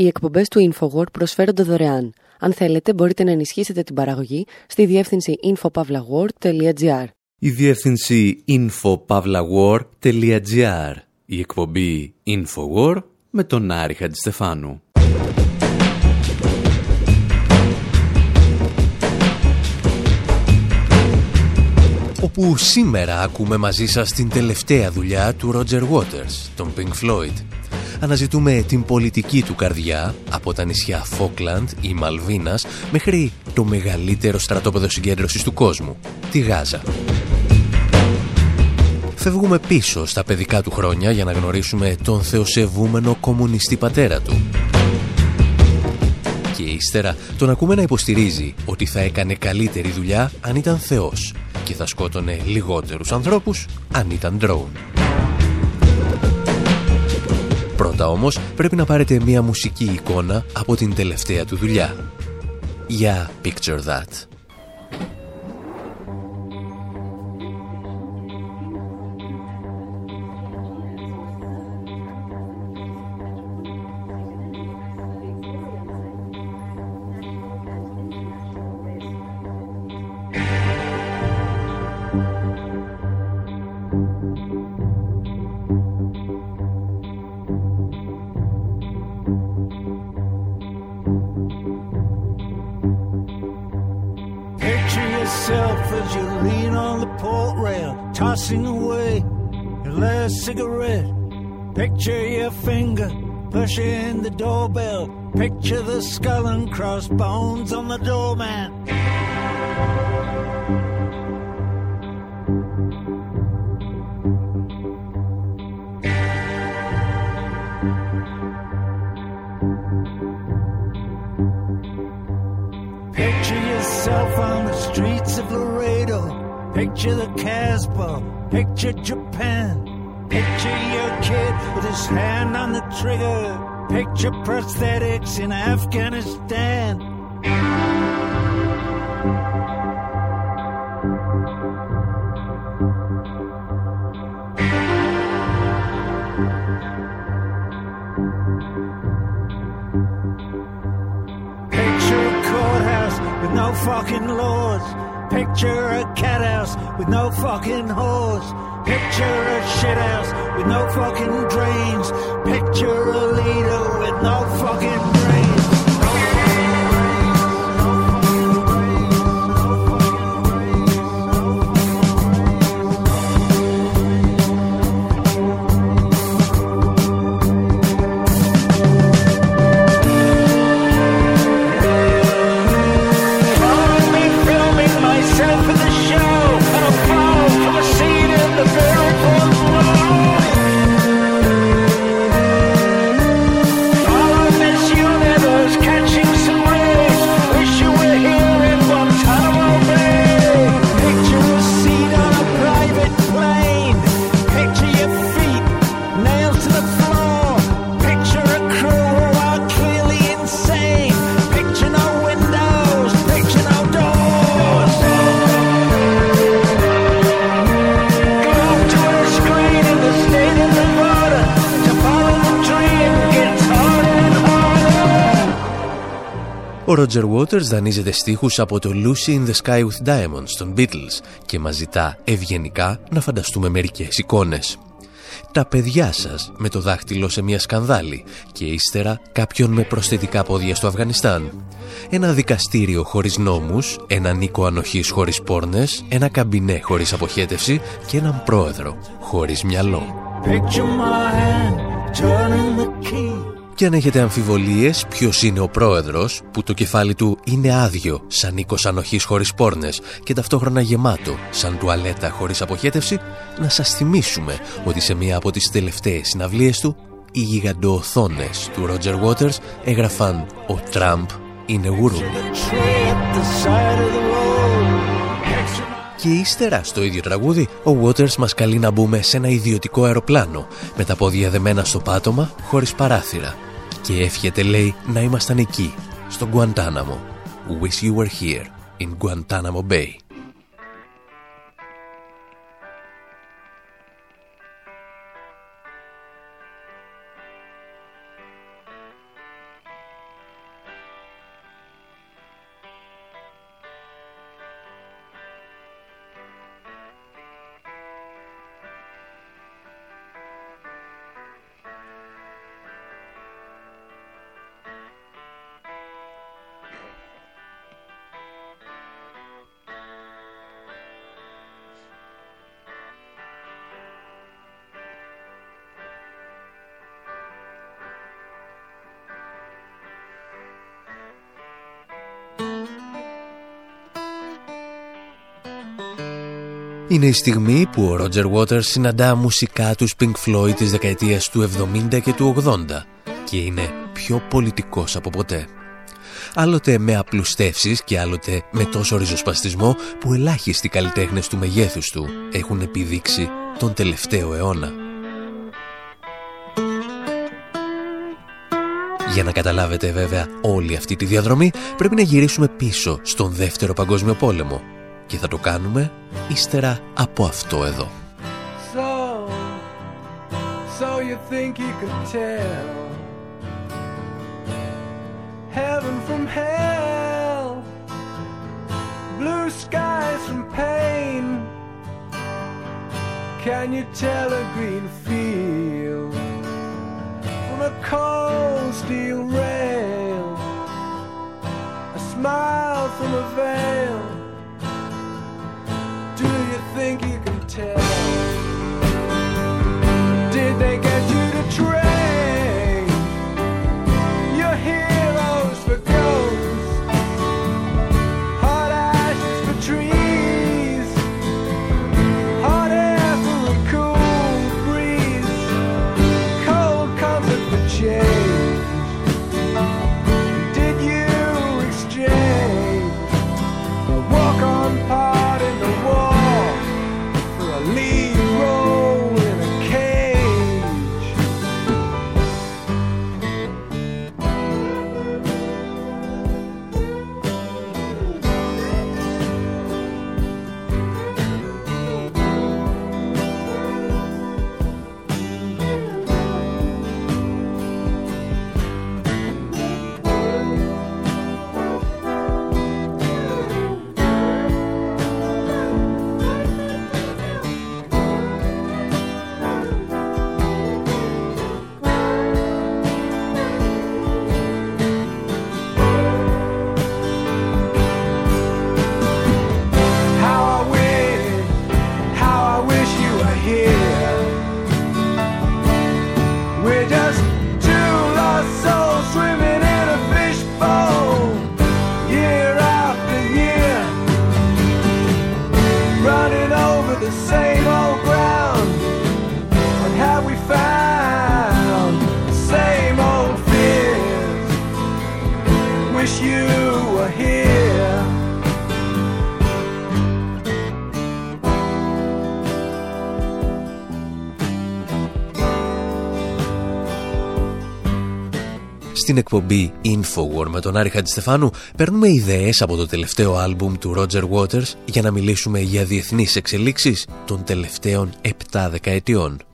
Οι εκπομπές του InfoWord προσφέρονται δωρεάν. Αν θέλετε, μπορείτε να ενισχύσετε την παραγωγή στη διεύθυνση infopavlagor.gr. Η διεύθυνση infopavlagor.gr. Η εκπομπή InfoWord με τον Άρη Χατζηστεφάνου. όπου σήμερα ακούμε μαζί σας την τελευταία δουλειά του Roger Waters, τον Pink Floyd. Αναζητούμε την πολιτική του καρδιά από τα νησιά Falkland ή Μαλβίνας μέχρι το μεγαλύτερο στρατόπεδο συγκέντρωσης του κόσμου, τη Γάζα. Φεύγουμε πίσω στα παιδικά του χρόνια για να γνωρίσουμε τον θεοσεβούμενο κομμουνιστή πατέρα του. Και ύστερα τον ακούμε να υποστηρίζει ότι θα έκανε καλύτερη δουλειά αν ήταν θεός και θα σκότωνε λιγότερους ανθρώπους αν ήταν drone. Πρώτα όμως πρέπει να πάρετε μια μουσική εικόνα από την τελευταία του δουλειά. Για Picture That. yourself as you lean on the port rail, tossing away your last cigarette. Picture your finger pushing the doorbell. Picture the skull and crossbones on the doorman. Picture the Casbah. Picture Japan. Picture your kid with his hand on the trigger. Picture prosthetics in Afghanistan. Picture a courthouse with no fucking laws. Picture a cat house with no fucking hose. Picture a shit house with no fucking drains. Picture a leader with no fucking Ο Roger Waters δανείζεται στίχους από το Lucy in the Sky with Diamonds των Beatles και μας ζητά ευγενικά να φανταστούμε μερικές εικόνες. Τα παιδιά σας με το δάχτυλο σε μια σκανδάλη και ύστερα κάποιον με προσθετικά πόδια στο Αφγανιστάν. Ένα δικαστήριο χωρίς νόμους, ένα νίκο ανοχής χωρίς πόρνες, ένα καμπινέ χωρίς αποχέτευση και έναν πρόεδρο χωρίς μυαλό. Και αν έχετε αμφιβολίες ποιος είναι ο πρόεδρος που το κεφάλι του είναι άδειο σαν οίκος ανοχής χωρίς πόρνες και ταυτόχρονα γεμάτο σαν τουαλέτα χωρίς αποχέτευση, να σας θυμίσουμε ότι σε μία από τις τελευταίες συναυλίες του οι γιγαντοοθόνες του Roger Waters έγραφαν «Ο Τραμπ είναι γουρού». Και ύστερα στο ίδιο τραγούδι ο Waters μας καλεί να μπούμε σε ένα ιδιωτικό αεροπλάνο με τα πόδια δεμένα στο πάτωμα χωρίς παράθυρα και εύχεται λέει να ήμασταν εκεί, στο Guantanamo. Wish you were here in Guantanamo Bay. Είναι η στιγμή που ο Roger Waters συναντά μουσικά τους Pink Floyd της δεκαετίας του 70 και του 80 και είναι πιο πολιτικός από ποτέ. Άλλοτε με απλουστεύσεις και άλλοτε με τόσο ριζοσπαστισμό που ελάχιστοι καλλιτέχνες του μεγέθους του έχουν επιδείξει τον τελευταίο αιώνα. Για να καταλάβετε βέβαια όλη αυτή τη διαδρομή πρέπει να γυρίσουμε πίσω στον δεύτερο παγκόσμιο πόλεμο και θα το κάνουμε ύστερα από αυτό εδώ. So, so you think you could tell Heaven from hell Blue skies from pain Can you tell a green field From a cold steel rail A smile from a veil Στην εκπομπή Infowar με τον Άρη Χατζηστεφάνου παίρνουμε ιδέες από το τελευταίο άλμπουμ του Roger Waters για να μιλήσουμε για διεθνείς εξελίξεις των τελευταίων 7 δεκαετιών.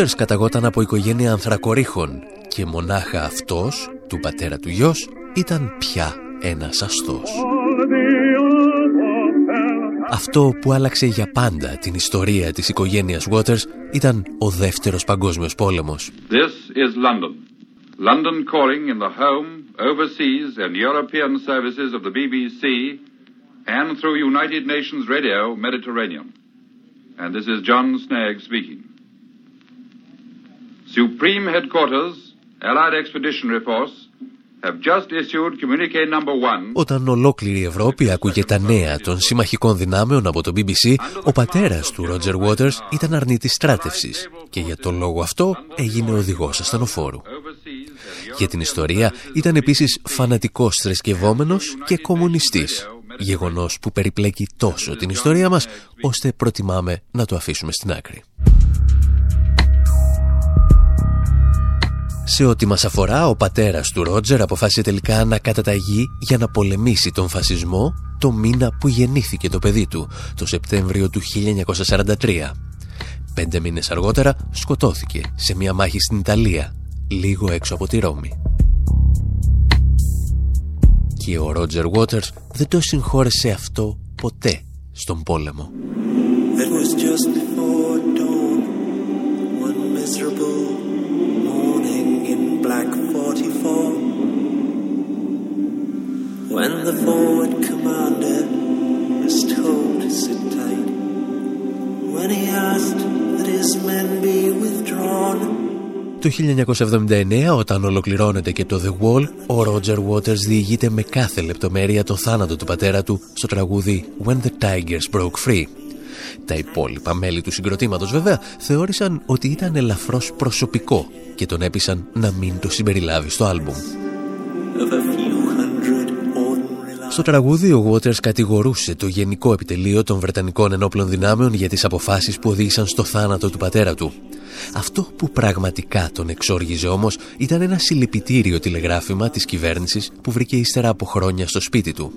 Ο Waters καταγόταν από οικογένεια ανθρακορίχων και μονάχα αυτός, του πατέρα του γιος, ήταν πια ένας αστός. Αυτό που άλλαξε για πάντα την ιστορία της οικογένειας Waters ήταν ο δεύτερος παγκόσμιος πόλεμος. This is London. London calling in the home, overseas and European services of the BBC and through United Nations Radio Mediterranean. And this is John Snagg speaking. Supreme Headquarters, Allied Expedition Reports, Όταν ολόκληρη η Ευρώπη άκουγε τα νέα των συμμαχικών δυνάμεων από το BBC, ο πατέρας του Ρότζερ Waters ήταν αρνήτης στράτευσης και για τον λόγο αυτό έγινε οδηγός ασθενοφόρου. Για την ιστορία ήταν επίσης φανατικός θρησκευόμενος και κομμουνιστής, γεγονός που περιπλέκει τόσο την ιστορία μας, ώστε προτιμάμε να το αφήσουμε στην άκρη. Σε ό,τι μας αφορά, ο πατέρας του Ρότζερ αποφάσισε τελικά να καταταγεί για να πολεμήσει τον φασισμό το μήνα που γεννήθηκε το παιδί του, το Σεπτέμβριο του 1943. Πέντε μήνες αργότερα σκοτώθηκε σε μια μάχη στην Ιταλία, λίγο έξω από τη Ρώμη. Και ο Ρότζερ Waters δεν το συγχώρεσε αυτό ποτέ στον πόλεμο. When the forward commander was told to sit tight, when he asked that his men be withdrawn. Το 1979, όταν ολοκληρώνεται και το The Wall, ο Roger Waters διηγείται με κάθε λεπτομέρεια το θάνατο του πατέρα του στο τραγούδι When the Tigers Broke Free. Τα υπόλοιπα μέλη του συγκροτήματος βέβαια θεώρησαν ότι ήταν ελαφρώς προσωπικό και τον έπεισαν να μην το συμπεριλάβει στο άλμπουμ. Στο τραγούδι ο Waters κατηγορούσε το Γενικό Επιτελείο των Βρετανικών Ενόπλων Δυνάμεων για τις αποφάσεις που οδήγησαν στο θάνατο του πατέρα του. Αυτό που πραγματικά τον εξόργιζε όμως ήταν ένα συλληπιτήριο τηλεγράφημα της κυβέρνησης που βρήκε ύστερα από χρόνια στο σπίτι του.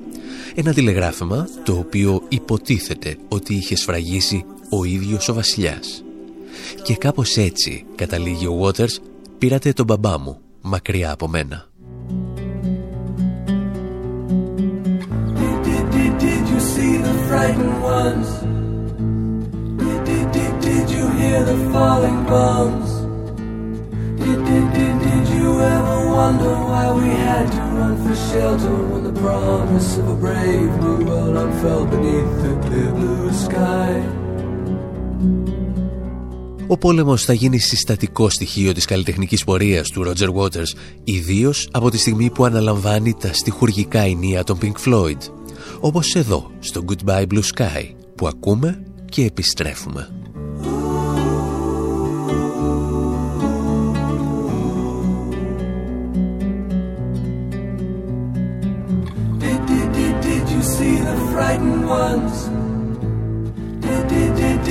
Ένα τηλεγράφημα το οποίο υποτίθεται ότι είχε σφραγίσει ο ίδιος ο βασιλιάς. Και κάπως έτσι, καταλήγει ο Waters, πήρατε τον μπαμπά μου μακριά από μένα. Frightened ones? Did, did, did, did you hear the falling bombs? Did, did, did, did you ever wonder why we had to run for shelter when the promise of a brave new world unfurled beneath the clear blue sky? Ο πόλεμος θα γίνει συστατικό στοιχείο της καλλιτεχνικής πορείας του Roger Waters, ιδίως από τη στιγμή που αναλαμβάνει τα στιχουργικά ενία των Pink Floyd όπως εδώ στο Goodbye Blue Sky που ακούμε και επιστρέφουμε.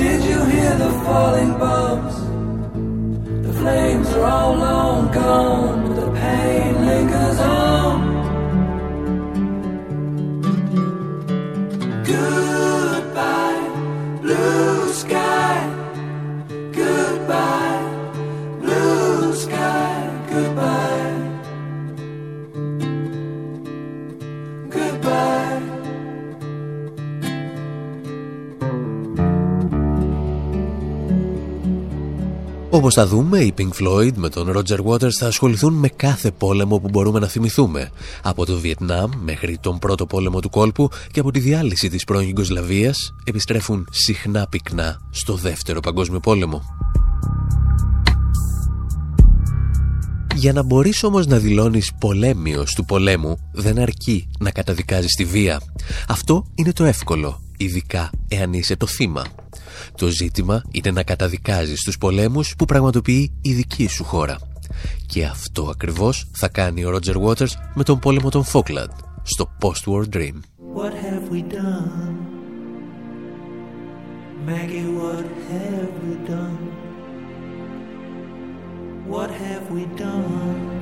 Did you hear the falling bombs? The flames are all long gone, but the pain lingers on. Goodbye, blue sky. Όπως θα δούμε, οι Pink Floyd με τον Roger Waters θα ασχοληθούν με κάθε πόλεμο που μπορούμε να θυμηθούμε. Από το Βιετνάμ μέχρι τον πρώτο πόλεμο του κόλπου και από τη διάλυση της πρώην Ιγκοσλαβίας επιστρέφουν συχνά πυκνά στο δεύτερο παγκόσμιο πόλεμο. Για να μπορείς όμως να δηλώνεις πολέμιος του πολέμου δεν αρκεί να καταδικάζεις τη βία. Αυτό είναι το εύκολο, ειδικά εάν είσαι το θύμα. Το ζήτημα είναι να καταδικάζεις τους πολέμους που πραγματοποιεί η δική σου χώρα. Και αυτό ακριβώς θα κάνει ο Roger Waters με τον πόλεμο των Falkland στο Post-War Dream. What have we done? Maggie, what have we done? What have we done;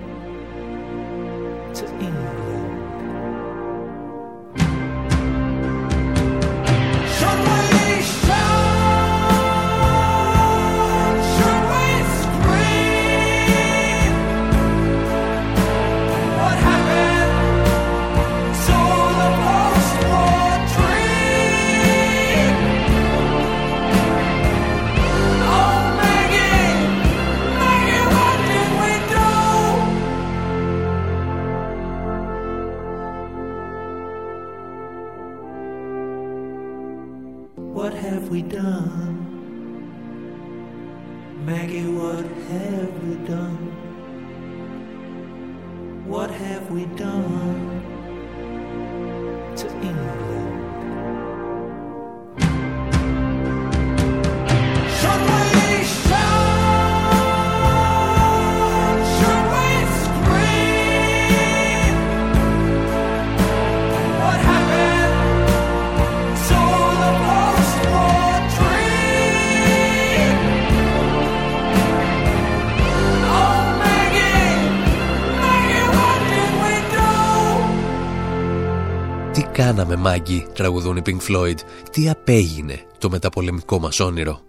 Τι κάναμε, Μάγκη, τραγουδούν οι Pink Floyd. Τι απέγινε το μεταπολεμικό μας όνειρο;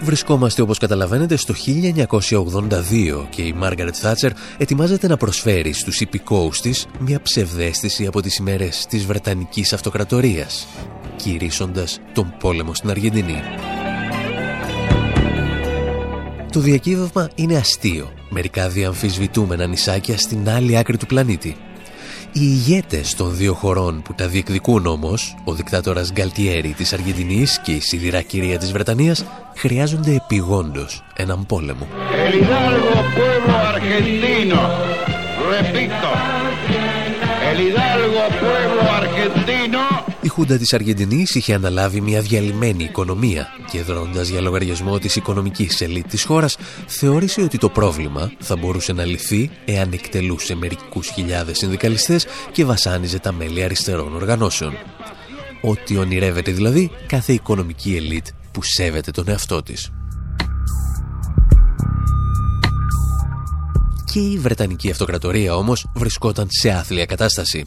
Βρισκόμαστε όπως καταλαβαίνετε στο 1982 και η Μάργαρετ Θάτσερ ετοιμάζεται να προσφέρει στους υπηκόους της μια ψευδέστηση από τις ημέρες της Βρετανικής Αυτοκρατορίας, κηρύσσοντας τον πόλεμο στην Αργεντινή. Το διακύβευμα είναι αστείο, μερικά διαμφισβητούμενα νησάκια στην άλλη άκρη του πλανήτη. Οι ηγέτες των δύο χωρών που τα διεκδικούν όμως, ο δικτάτορας Γκαλτιέρη της Αργεντινής και η σιδηρά κυρία της Βρετανίας, χρειάζονται επιγόντως έναν πόλεμο. Η Χούντα της Αργεντινής είχε αναλάβει μια διαλυμένη οικονομία και δρώντας για λογαριασμό της οικονομικής ελίτ της χώρας θεώρησε ότι το πρόβλημα θα μπορούσε να λυθεί εάν εκτελούσε μερικούς χιλιάδες συνδικαλιστές και βασάνιζε τα μέλη αριστερών οργανώσεων. Ό,τι ονειρεύεται δηλαδή κάθε οικονομική ελίτ που σέβεται τον εαυτό της. Και η Βρετανική Αυτοκρατορία όμως βρισκόταν σε άθλια κατάσταση.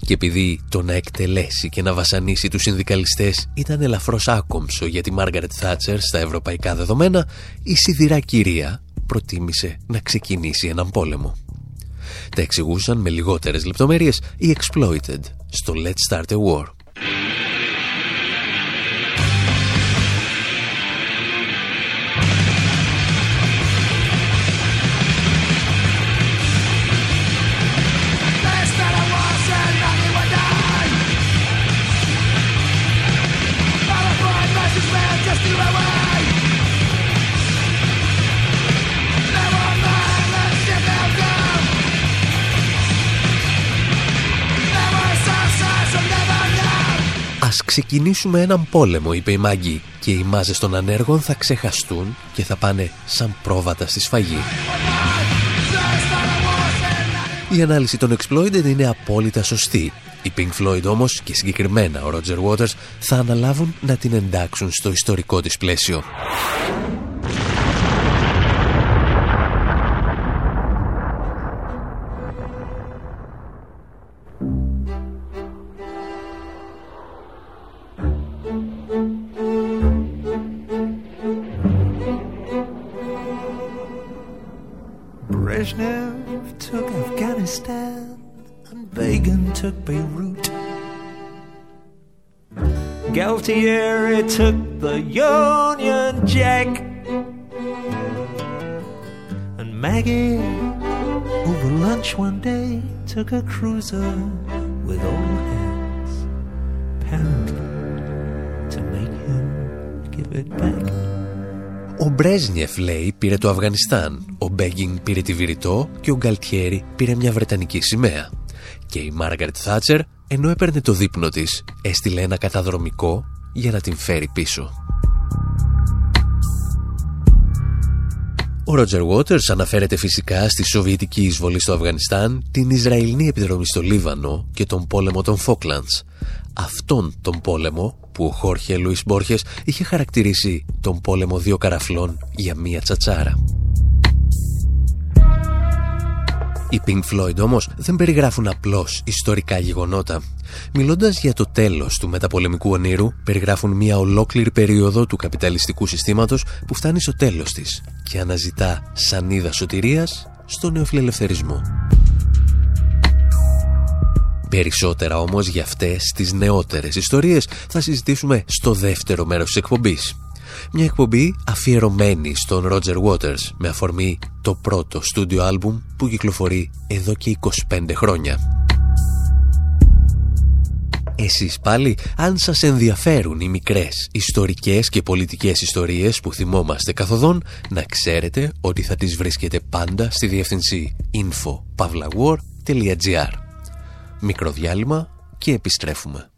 Και επειδή το να εκτελέσει και να βασανίσει τους συνδικαλιστές ήταν ελαφρώς άκομψο για τη Μάργαρετ Θάτσερ στα ευρωπαϊκά δεδομένα, η σιδηρά κυρία προτίμησε να ξεκινήσει έναν πόλεμο. Τα εξηγούσαν με λιγότερες λεπτομέρειες οι Exploited στο Let's Start a War. Ξεκινήσουμε έναν πόλεμο», είπε η Μάγκη «και οι μάζες των ανέργων θα ξεχαστούν και θα πάνε σαν πρόβατα στη σφαγή». Η ανάλυση των Exploited είναι απόλυτα σωστή. Οι Pink Floyd όμως και συγκεκριμένα ο Roger Waters θα αναλάβουν να την εντάξουν στο ιστορικό της πλαίσιο. Galtieri took the Union Jack. And Maggie, over lunch one day, took a cruiser with all hands, apparently to make him give it back. Ο Μπρέζνιεφ, λέει, πήρε το Αφγανιστάν, ο Μπέγκινγκ πήρε τη Βηρητό και ο Γκαλτιέρη πήρε μια Βρετανική σημαία. Και η Μάργαρετ Θάτσερ, ενώ έπαιρνε το δείπνο της, έστειλε ένα καταδρομικό για να την φέρει πίσω. Ο Ρότζερ Βότερς αναφέρεται φυσικά στη Σοβιετική εισβολή στο Αφγανιστάν, την Ισραηλινή επιδρομή στο Λίβανο και τον πόλεμο των Φόκλαντς. Αυτόν τον πόλεμο που ο Χόρχε Λουίς Μπόρχες είχε χαρακτηρίσει τον πόλεμο δύο καραφλών για μία τσατσάρα. Οι Pink Floyd όμως δεν περιγράφουν απλώς ιστορικά γεγονότα. Μιλώντας για το τέλος του μεταπολεμικού ονείρου, περιγράφουν μια ολόκληρη περίοδο του καπιταλιστικού συστήματος που φτάνει στο τέλος της και αναζητά σανίδα σωτηρίας στο νεοφιλελευθερισμό. Περισσότερα όμως για αυτές τις νεότερες ιστορίες θα συζητήσουμε στο δεύτερο μέρος της εκπομπής. Μια εκπομπή αφιερωμένη στον Roger Waters με αφορμή το πρώτο στούντιο άλμπουμ που κυκλοφορεί εδώ και 25 χρόνια. Εσείς πάλι, αν σας ενδιαφέρουν οι μικρές ιστορικές και πολιτικές ιστορίες που θυμόμαστε καθοδόν, να ξέρετε ότι θα τις βρίσκετε πάντα στη διεύθυνση info.pavlawar.gr Μικρό διάλειμμα και επιστρέφουμε.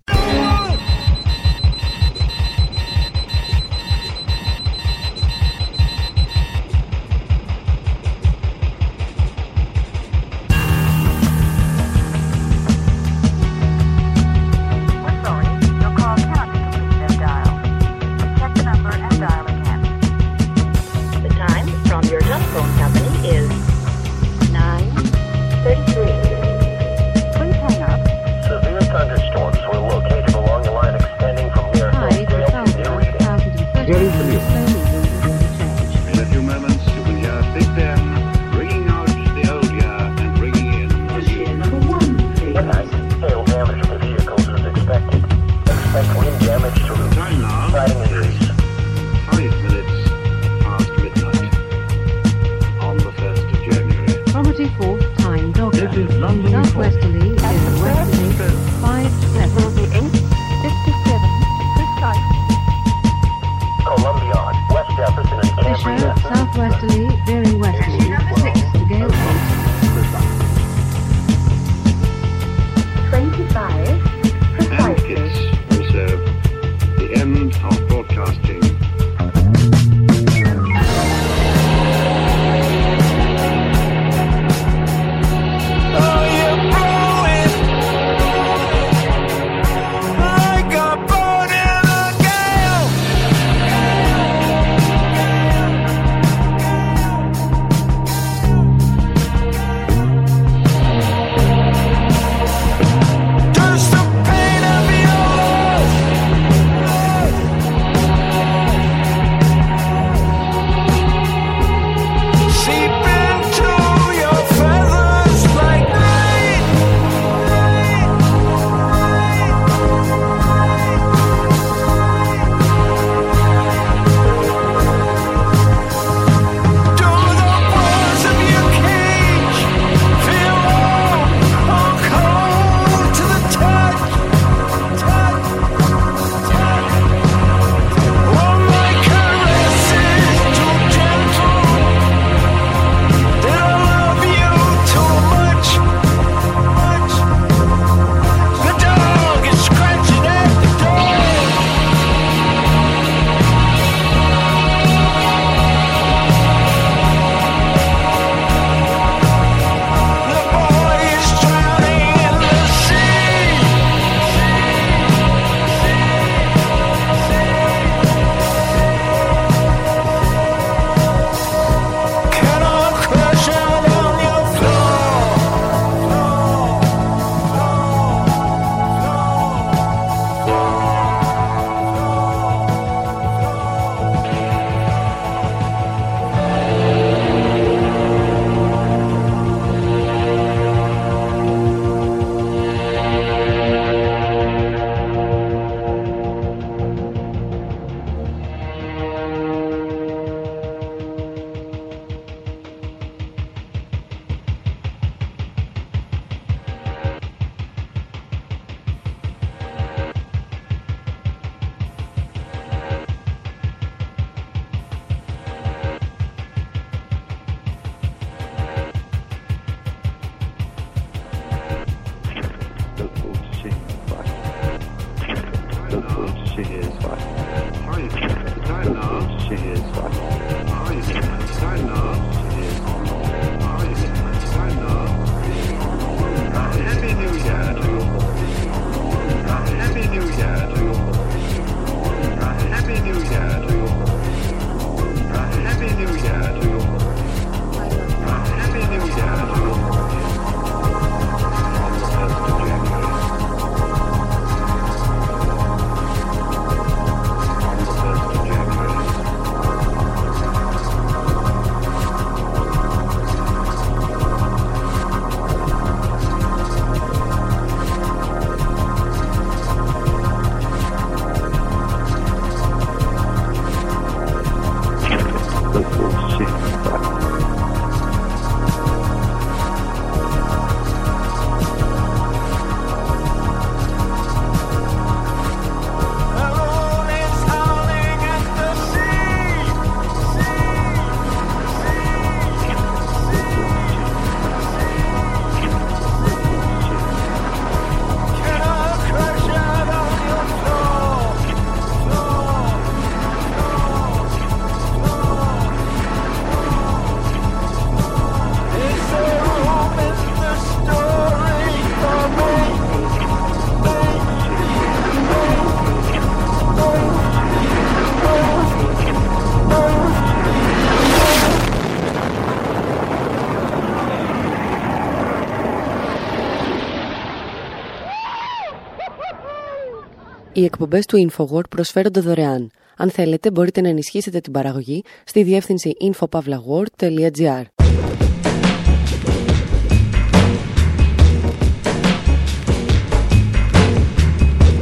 Οι εκπομπές του InfoWord προσφέρονται δωρεάν. Αν θέλετε μπορείτε να ενισχύσετε την παραγωγή στη διεύθυνση infopavlagor.gr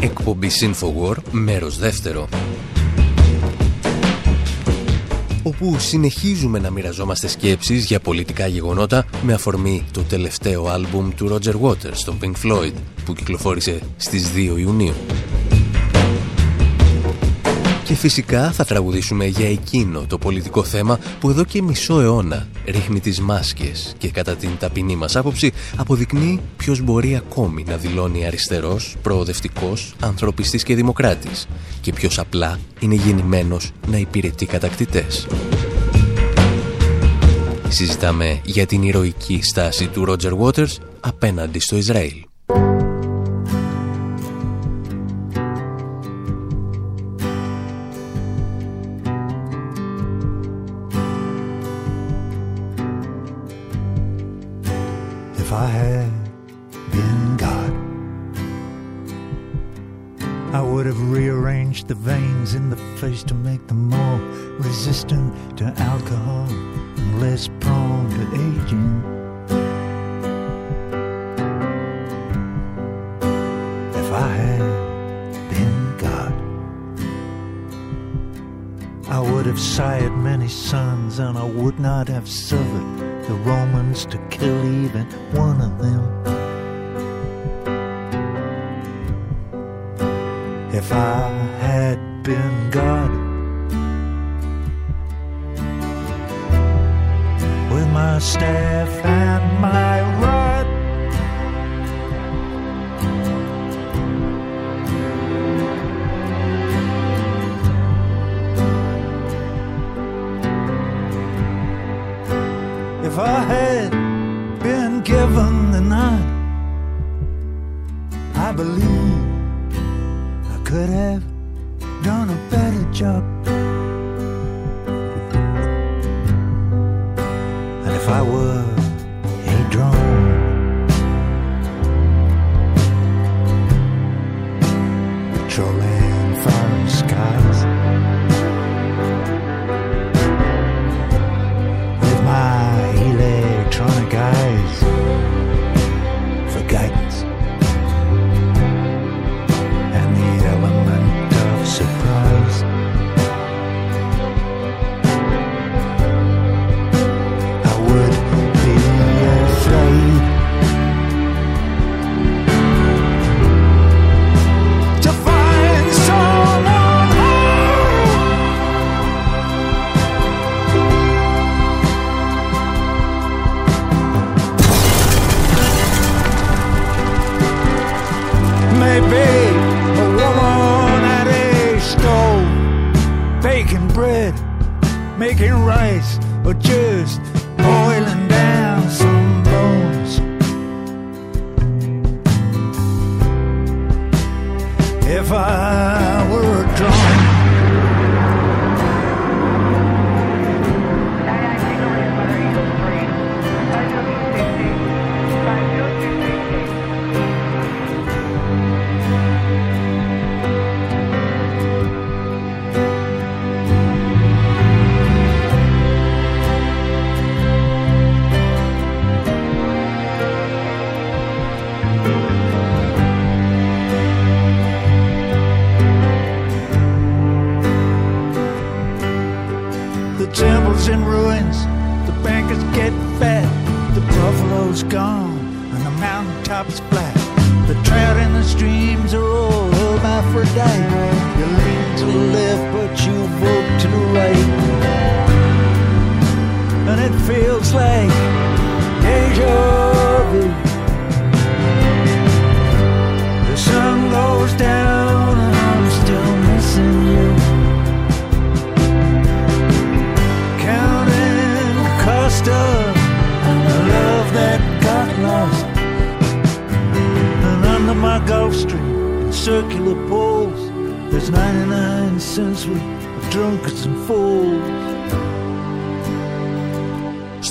Εκπομπή Infowar, μέρος δεύτερο. όπου συνεχίζουμε να μοιραζόμαστε σκέψεις για πολιτικά γεγονότα με αφορμή το τελευταίο άλμπουμ του Roger Waters, τον Pink Floyd, που κυκλοφόρησε στις 2 Ιουνίου. Και φυσικά θα τραγουδήσουμε για εκείνο το πολιτικό θέμα που εδώ και μισό αιώνα ρίχνει τις μάσκες και κατά την ταπεινή μας άποψη αποδεικνύει ποιος μπορεί ακόμη να δηλώνει αριστερός, προοδευτικός, ανθρωπιστής και δημοκράτης και ποιος απλά είναι γεννημένος να υπηρετεί κατακτητές. Συζητάμε για την ηρωική στάση του Roger Waters απέναντι στο Ισραήλ. controlling.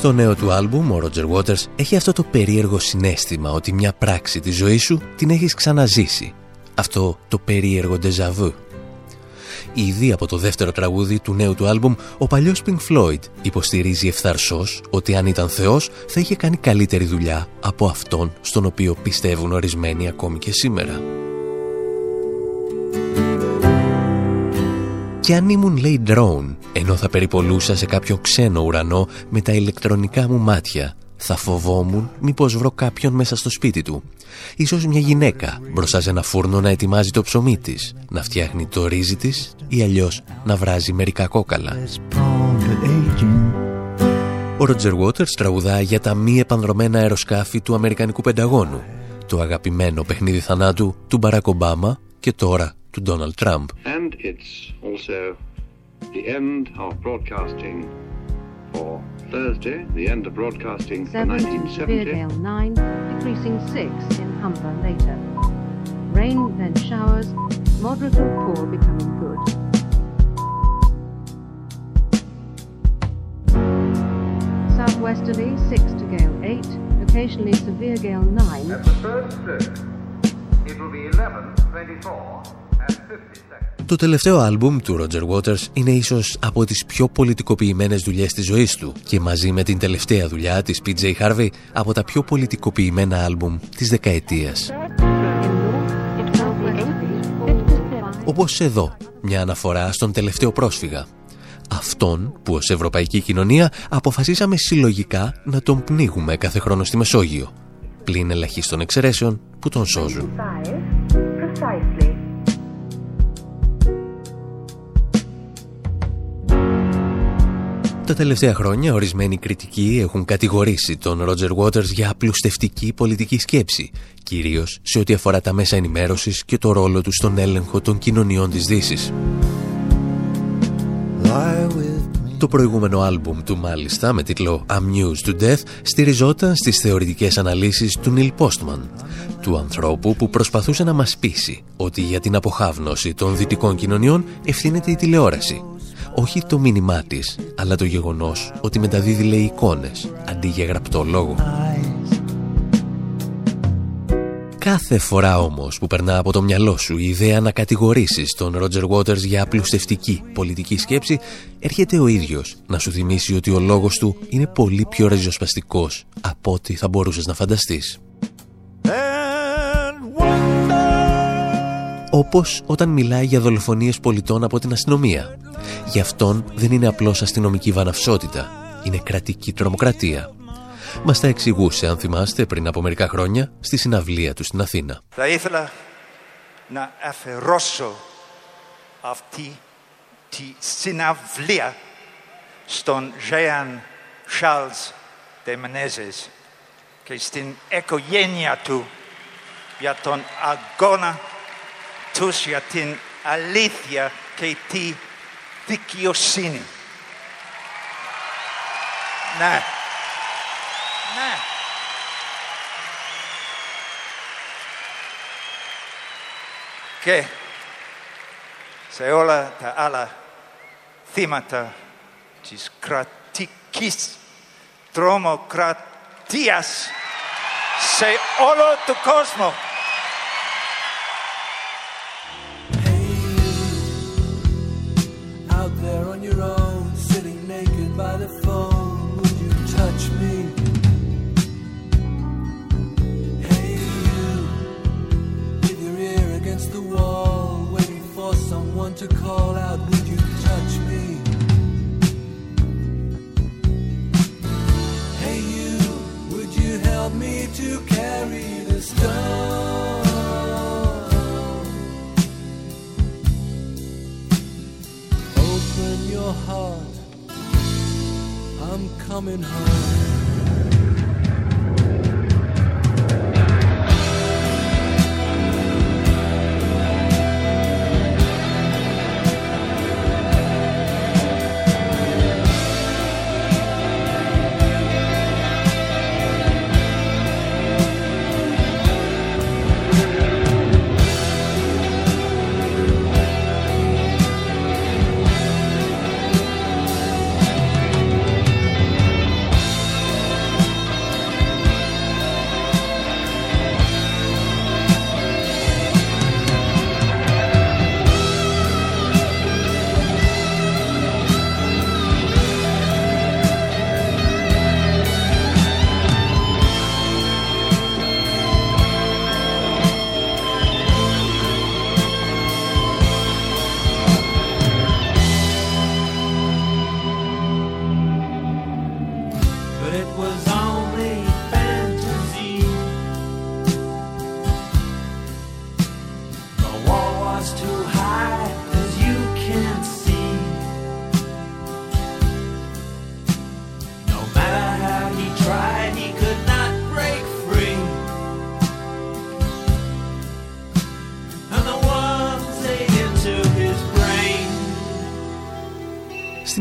Στο νέο του άλμπουμ, ο Roger Waters έχει αυτό το περίεργο συνέστημα ότι μια πράξη της ζωής σου την έχεις ξαναζήσει. Αυτό το περίεργο ντεζαβού. Ήδη από το δεύτερο τραγούδι του νέου του άλμπουμ, ο παλιός Pink Floyd υποστηρίζει ευθαρσός ότι αν ήταν Θεός θα είχε κάνει καλύτερη δουλειά από αυτόν στον οποίο πιστεύουν ορισμένοι ακόμη και σήμερα. Και αν ήμουν λέει drone, ενώ θα περιπολούσα σε κάποιο ξένο ουρανό με τα ηλεκτρονικά μου μάτια, θα φοβόμουν μήπως βρω κάποιον μέσα στο σπίτι του. Ίσως μια γυναίκα μπροστά σε ένα φούρνο να ετοιμάζει το ψωμί της, να φτιάχνει το ρύζι της ή αλλιώς να βράζει μερικά κόκαλα. Ο Ρότζερ Waters τραγουδά για τα μη επανδρομένα αεροσκάφη του Αμερικανικού Πενταγώνου, το αγαπημένο παιχνίδι θανάτου του Μπαράκ Ομπάμα και τώρα to Donald Trump. And it's also the end of broadcasting for Thursday, the end of broadcasting for 1970. Beardale 9, decreasing 6 in Humber later. Rain, then showers, moderate and poor becoming good. Southwesterly 6 to gale 8, occasionally severe gale 9. At the first stroke, it will be 11.24. 24, and 50 seconds. Το τελευταίο άλμπουμ του Roger Waters είναι ίσως από τις πιο πολιτικοποιημένες δουλειές της ζωής του και μαζί με την τελευταία δουλειά της PJ Harvey από τα πιο πολιτικοποιημένα άλμπουμ της δεκαετίας. Όπως εδώ, μια αναφορά στον τελευταίο πρόσφυγα. Αυτόν που ως Ευρωπαϊκή Κοινωνία αποφασίσαμε συλλογικά να τον πνίγουμε κάθε χρόνο στη Μεσόγειο. Πλην ελαχίστων εξαιρέσεων που τον σώζουν. Τα τελευταία χρόνια ορισμένοι κριτικοί έχουν κατηγορήσει τον Ρότζερ Waters για απλουστευτική πολιτική σκέψη, κυρίως σε ό,τι αφορά τα μέσα ενημέρωσης και το ρόλο του στον έλεγχο των κοινωνιών της Δύσης. Το προηγούμενο άλμπουμ του μάλιστα με τίτλο Amused to Death στηριζόταν στις θεωρητικές αναλύσεις του Νίλ Postman, του ανθρώπου που προσπαθούσε να μας πείσει ότι για την αποχάβνωση των δυτικών κοινωνιών ευθύνεται η τηλεόραση. Όχι το μήνυμά της, αλλά το γεγονός ότι μεταδίδει λέει εικόνες αντί για γραπτό λόγο. Κάθε φορά όμως που περνά από το μυαλό σου η ιδέα να κατηγορήσεις τον Ρότζερ Waters για απλουστευτική πολιτική σκέψη, έρχεται ο ίδιος να σου θυμίσει ότι ο λόγος του είναι πολύ πιο ριζοσπαστικός από ό,τι θα μπορούσες να φανταστείς. Όπως όταν μιλάει για δολοφονίες πολιτών από την αστυνομία. Γι' αυτόν δεν είναι απλώς αστυνομική βαναυσότητα, είναι κρατική τρομοκρατία. Μας τα εξηγούσε, αν θυμάστε, πριν από μερικά χρόνια, στη συναυλία του στην Αθήνα. Θα ήθελα να αφαιρώσω αυτή τη συναυλία στον Jean Charles de Menezes και στην οικογένεια του για τον αγώνα τους για την αλήθεια και τη δικαιοσύνη. Ναι. Ναι. Και σε όλα τα άλλα θύματα της κρατικής τρομοκρατίας σε όλο τον κόσμο. To call out, would you touch me? Hey, you, would you help me to carry the stone? Open your heart. I'm coming home.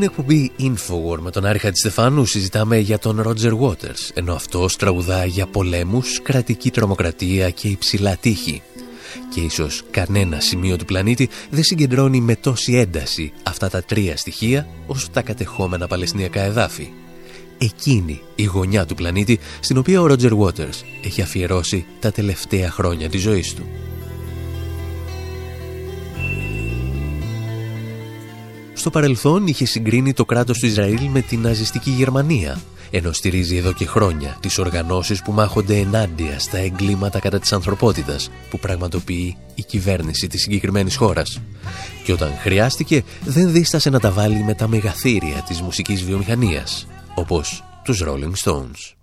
Εκπομπή Infowar με τον Άρη Χατζηστεφάνου συζητάμε για τον Ρότζερ Waters, ενώ αυτός τραγουδά για πολέμους, κρατική τρομοκρατία και υψηλά τείχη. Και ίσως κανένα σημείο του πλανήτη δεν συγκεντρώνει με τόση ένταση αυτά τα τρία στοιχεία όσο τα κατεχόμενα παλαιστινιακά εδάφη. Εκείνη η γωνιά του πλανήτη στην οποία ο Ρότζερ Waters έχει αφιερώσει τα τελευταία χρόνια της ζωής του. Στο παρελθόν είχε συγκρίνει το κράτος του Ισραήλ με την ναζιστική Γερμανία, ενώ στηρίζει εδώ και χρόνια τις οργανώσεις που μάχονται ενάντια στα εγκλήματα κατά της ανθρωπότητας που πραγματοποιεί η κυβέρνηση της συγκεκριμένης χώρας. Και όταν χρειάστηκε δεν δίστασε να τα βάλει με τα μεγαθύρια της μουσικής βιομηχανίας, όπως τους Rolling Stones.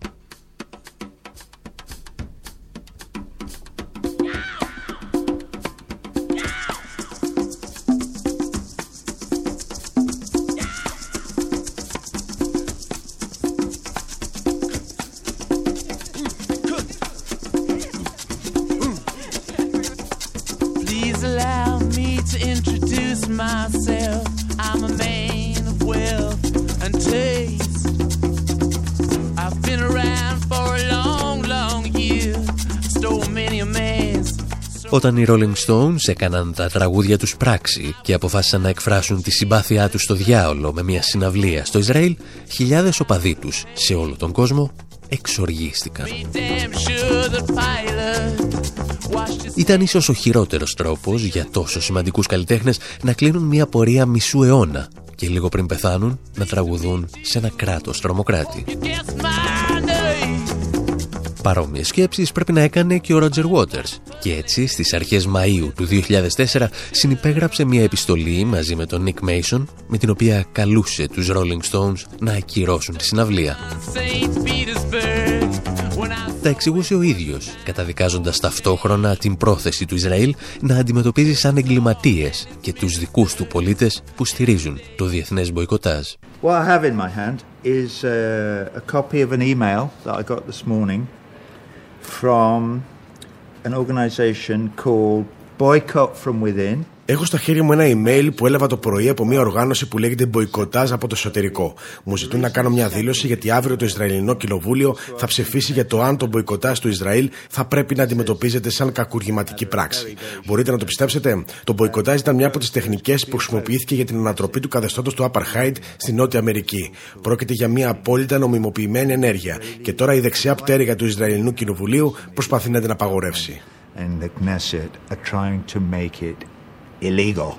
Όταν οι Rolling Stones έκαναν τα τραγούδια τους πράξη και αποφάσισαν να εκφράσουν τη συμπάθειά τους στο διάολο με μια συναυλία στο Ισραήλ, χιλιάδες οπαδοί τους σε όλο τον κόσμο εξοργίστηκαν. Damn sure the pilot washed his Ήταν ίσως ο χειρότερος τρόπος για τόσο σημαντικούς καλλιτέχνες να κλείνουν μια πορεία μισού αιώνα και λίγο πριν πεθάνουν να τραγουδούν σε ένα κράτος τρομοκράτη. Guess my name. Παρόμοιες σκέψεις πρέπει να έκανε και ο Ρότζερ Waters και έτσι στις αρχές Μαΐου του 2004 συνυπέγραψε μια επιστολή μαζί με τον Nick Mason με την οποία καλούσε τους Rolling Stones να ακυρώσουν τη συναυλία. St. Petersburg. When I Τα εξηγούσε ο ίδιος, καταδικάζοντας ταυτόχρονα την πρόθεση του Ισραήλ να αντιμετωπίζει σαν εγκληματίες και τους δικούς του πολίτες που στηρίζουν το διεθνές μποϊκοτάζ. What I have in my hand is uh, a copy of an email that I got this morning from an organization called Boycott from Within. Έχω στα χέρια μου ένα email που έλαβα το πρωί από μια οργάνωση που λέγεται Μποϊκοτάζ από το εσωτερικό. Μου ζητούν να κάνω μια δήλωση γιατί αύριο το Ισραηλινό Κοινοβούλιο θα ψηφίσει για το αν το μποϊκοτάζ του Ισραήλ θα πρέπει να αντιμετωπίζεται σαν κακουργηματική πράξη. Μπορείτε να το πιστέψετε. Το μποϊκοτάζ ήταν μια από τις τεχνικές που χρησιμοποιήθηκε για την ανατροπή του καθεστώτος του Apartheid στη Νότια Αμερική. Πρόκειται για μια απόλυτα νομιμοποιημένη ενέργεια και τώρα η δεξιά πτέρυγα του Ισραηλινού Κοινοβουλίου προσπαθεί να την απαγορεύσει. And the Knesset are trying to make it illegal.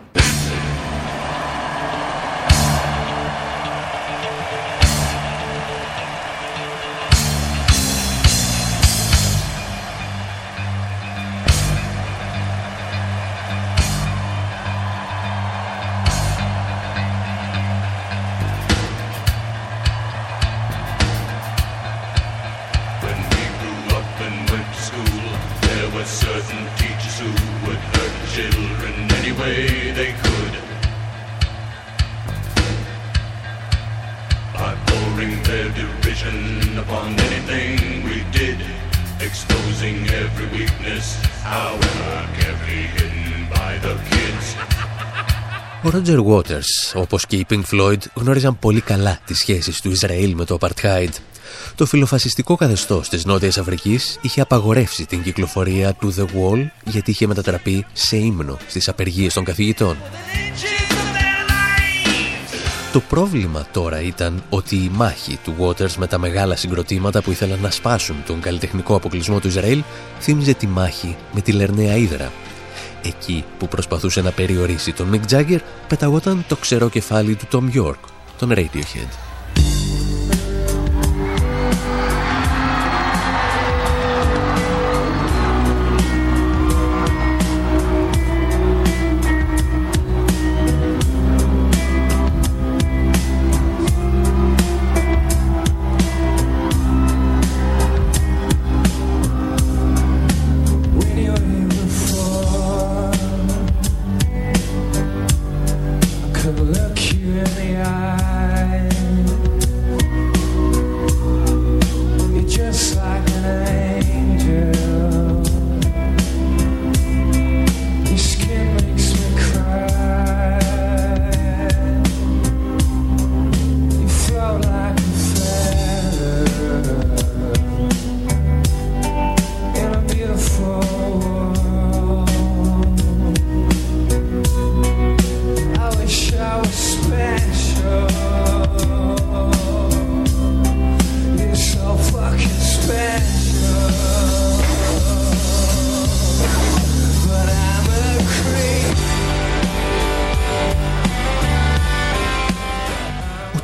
Waters, όπως και οι Pink Floyd, γνώριζαν πολύ καλά τις σχέσεις του Ισραήλ με το Apartheid. Το φιλοφασιστικό καθεστώς της Νότιας Αφρικής είχε απαγορεύσει την κυκλοφορία του The Wall γιατί είχε μετατραπεί σε ύμνο στις απεργίες των καθηγητών. Το πρόβλημα τώρα ήταν ότι η μάχη του Waters με τα μεγάλα συγκροτήματα που ήθελαν να σπάσουν τον καλλιτεχνικό αποκλεισμό του Ισραήλ θύμιζε τη μάχη με τη Λερναία Ήδρα. Εκεί που προσπαθούσε να περιορίσει τον Mick Jagger πεταγόταν το ξερό κεφάλι του Tom York, τον Radiohead.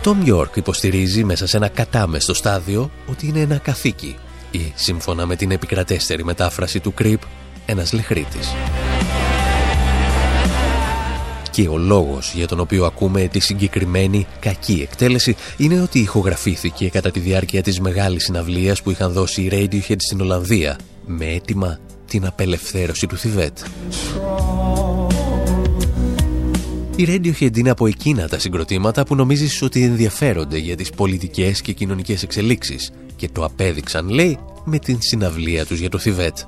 Τόμ York υποστηρίζει μέσα σε ένα κατάμεστο στάδιο ότι είναι ένα καθήκη ή, σύμφωνα με την επικρατέστερη μετάφραση του Κρυπ, ένας λεχρίτης. Και ο λόγος για τον οποίο ακούμε τη συγκεκριμένη κακή εκτέλεση είναι ότι ηχογραφήθηκε κατά τη διάρκεια της μεγάλης συναυλίας που είχαν δώσει οι Radiohead στην Ολλανδία με αίτημα την απελευθέρωση του Θιβέτ. Η Radiohead είναι από εκείνα τα συγκροτήματα που νομίζεις ότι ενδιαφέρονται για τις πολιτικές και κοινωνικές εξελίξεις και το απέδειξαν, λέει, με την συναυλία τους για το Θιβέτ.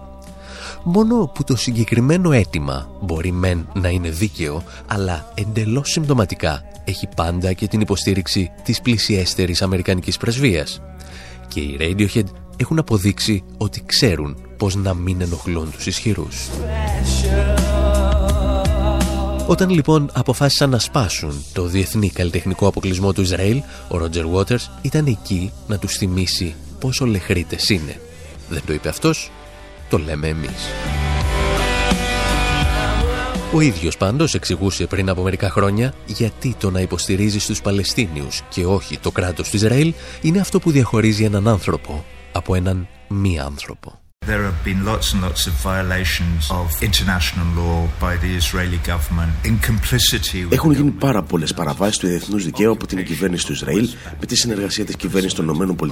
Μόνο που το συγκεκριμένο αίτημα μπορεί μεν να είναι δίκαιο, αλλά εντελώς συμπτωματικά έχει πάντα και την υποστήριξη της πλησιέστερης Αμερικανικής πρεσβείας. Και οι Radiohead έχουν αποδείξει ότι ξέρουν πώς να μην ενοχλούν τους ισχυρούς. Όταν λοιπόν αποφάσισαν να σπάσουν το διεθνή καλλιτεχνικό αποκλεισμό του Ισραήλ, ο Ρότζερ Waters ήταν εκεί να τους θυμίσει πόσο λεχρίτες είναι. Δεν το είπε αυτός, το λέμε εμείς. Ο ίδιος πάντως εξηγούσε πριν από μερικά χρόνια γιατί το να υποστηρίζει στους Παλαιστίνιους και όχι το κράτος του Ισραήλ είναι αυτό που διαχωρίζει έναν άνθρωπο από έναν μη άνθρωπο. There have been lots and lots of violations of international law by the Israeli government in complicity with Έχουν γίνει πάρα πολλές παραβάσεις του διεθνούς δικαίου από την κυβέρνηση του Ισραήλ με τη συνεργασία της κυβέρνησης των ΗΠΑ.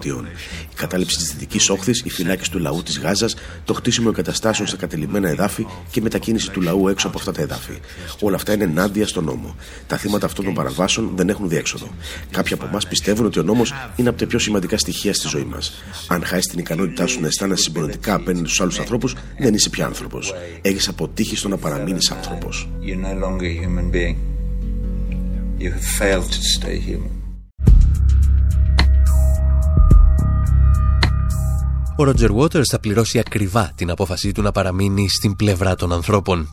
Η κατάληψη της Δυτικής Όχθης, η φυλάκιση του λαού της Γάζας, το χτίσιμο εγκαταστάσεων στα κατελημένα εδάφη και η μετακίνηση του λαού έξω από αυτά τα εδάφη. Όλα αυτά είναι ενάντια στον νόμο. Τα θύματα αυτών των παραβάσεων δεν έχουν διέξοδο. Κάποιοι από εμάς πιστεύουν ότι ο νόμος είναι από τα πιο σημαντικά στοιχεία στη ζωή μας. Αν χάσει την ικανότητά σου να αισθάνεσαι συμπονετικά απέναντι στους άλλους ανθρώπους, δεν είσαι πια άνθρωπος. Έχεις αποτύχει στο να παραμείνεις άνθρωπος. you're no longer a human being. You have failed to stay human. Ο Ρότζερ Waters θα πληρώσει ακριβά την απόφασή του να παραμείνει στην πλευρά των ανθρώπων.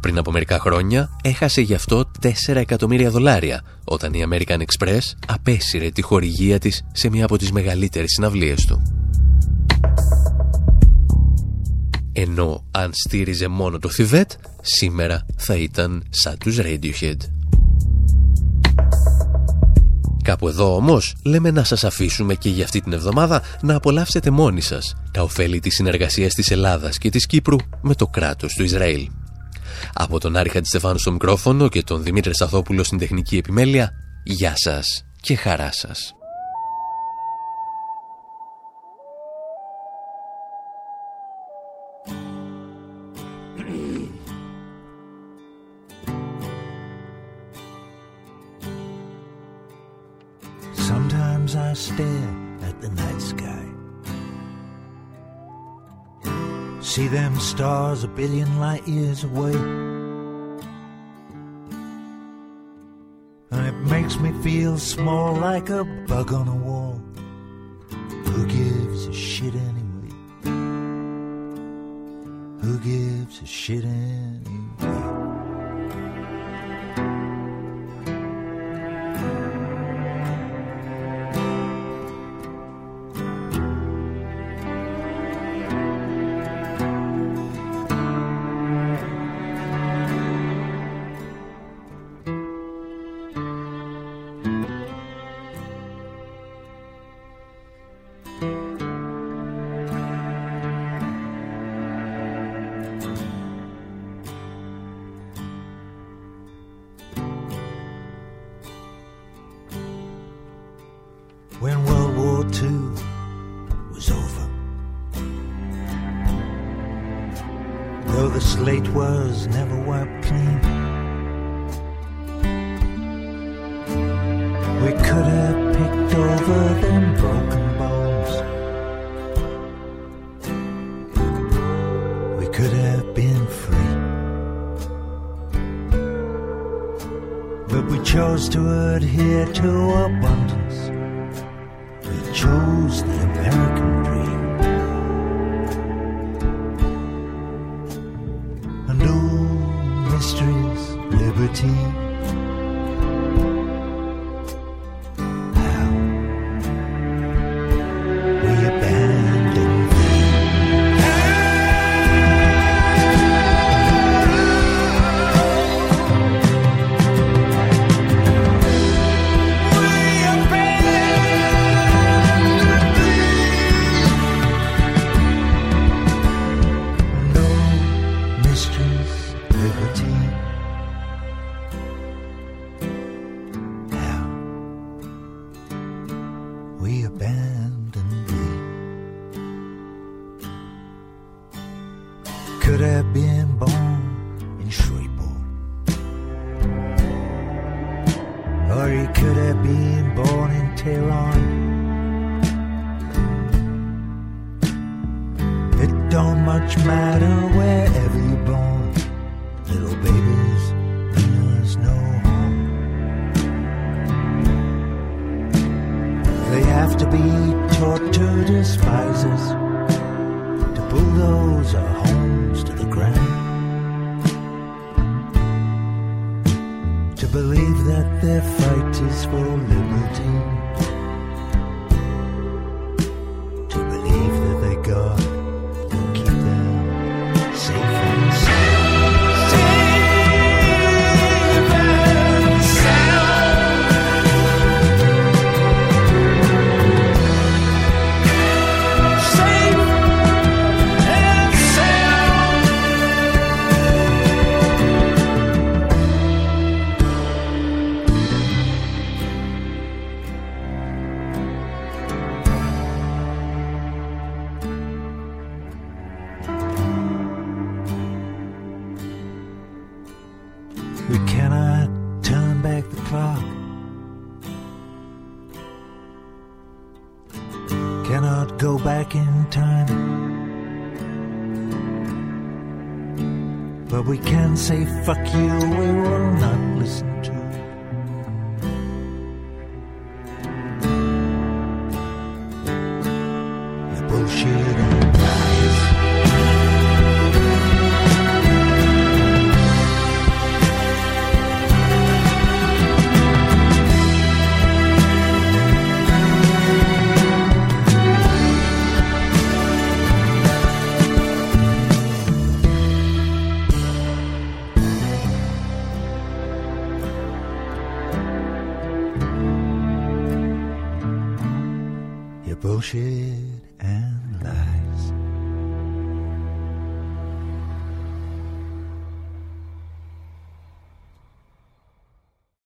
Πριν από μερικά χρόνια έχασε γι' αυτό 4 εκατομμύρια δολάρια όταν η American Express απέσυρε τη χορηγία της σε μια από τις μεγαλύτερες συναυλίες του. Ενώ αν στήριζε μόνο το Θιβέτ, σήμερα θα ήταν σαν τους Radiohead. Κάπου εδώ όμως λέμε να σας αφήσουμε και για αυτή την εβδομάδα να απολαύσετε μόνοι σας τα ωφέλη της συνεργασίας της Ελλάδας και της Κύπρου με το κράτος του Ισραήλ. Από τον Άρη Χατζηστεφάνου στο μικρόφωνο και τον Δημήτρη Σαθόπουλο στην τεχνική επιμέλεια, γεια σας και χαρά σας. Stare at the night sky. See them stars a billion light years away. And it makes me feel small like a bug on a wall. Who gives a shit anyway? Who gives a shit anyway? Mysteries, liberty.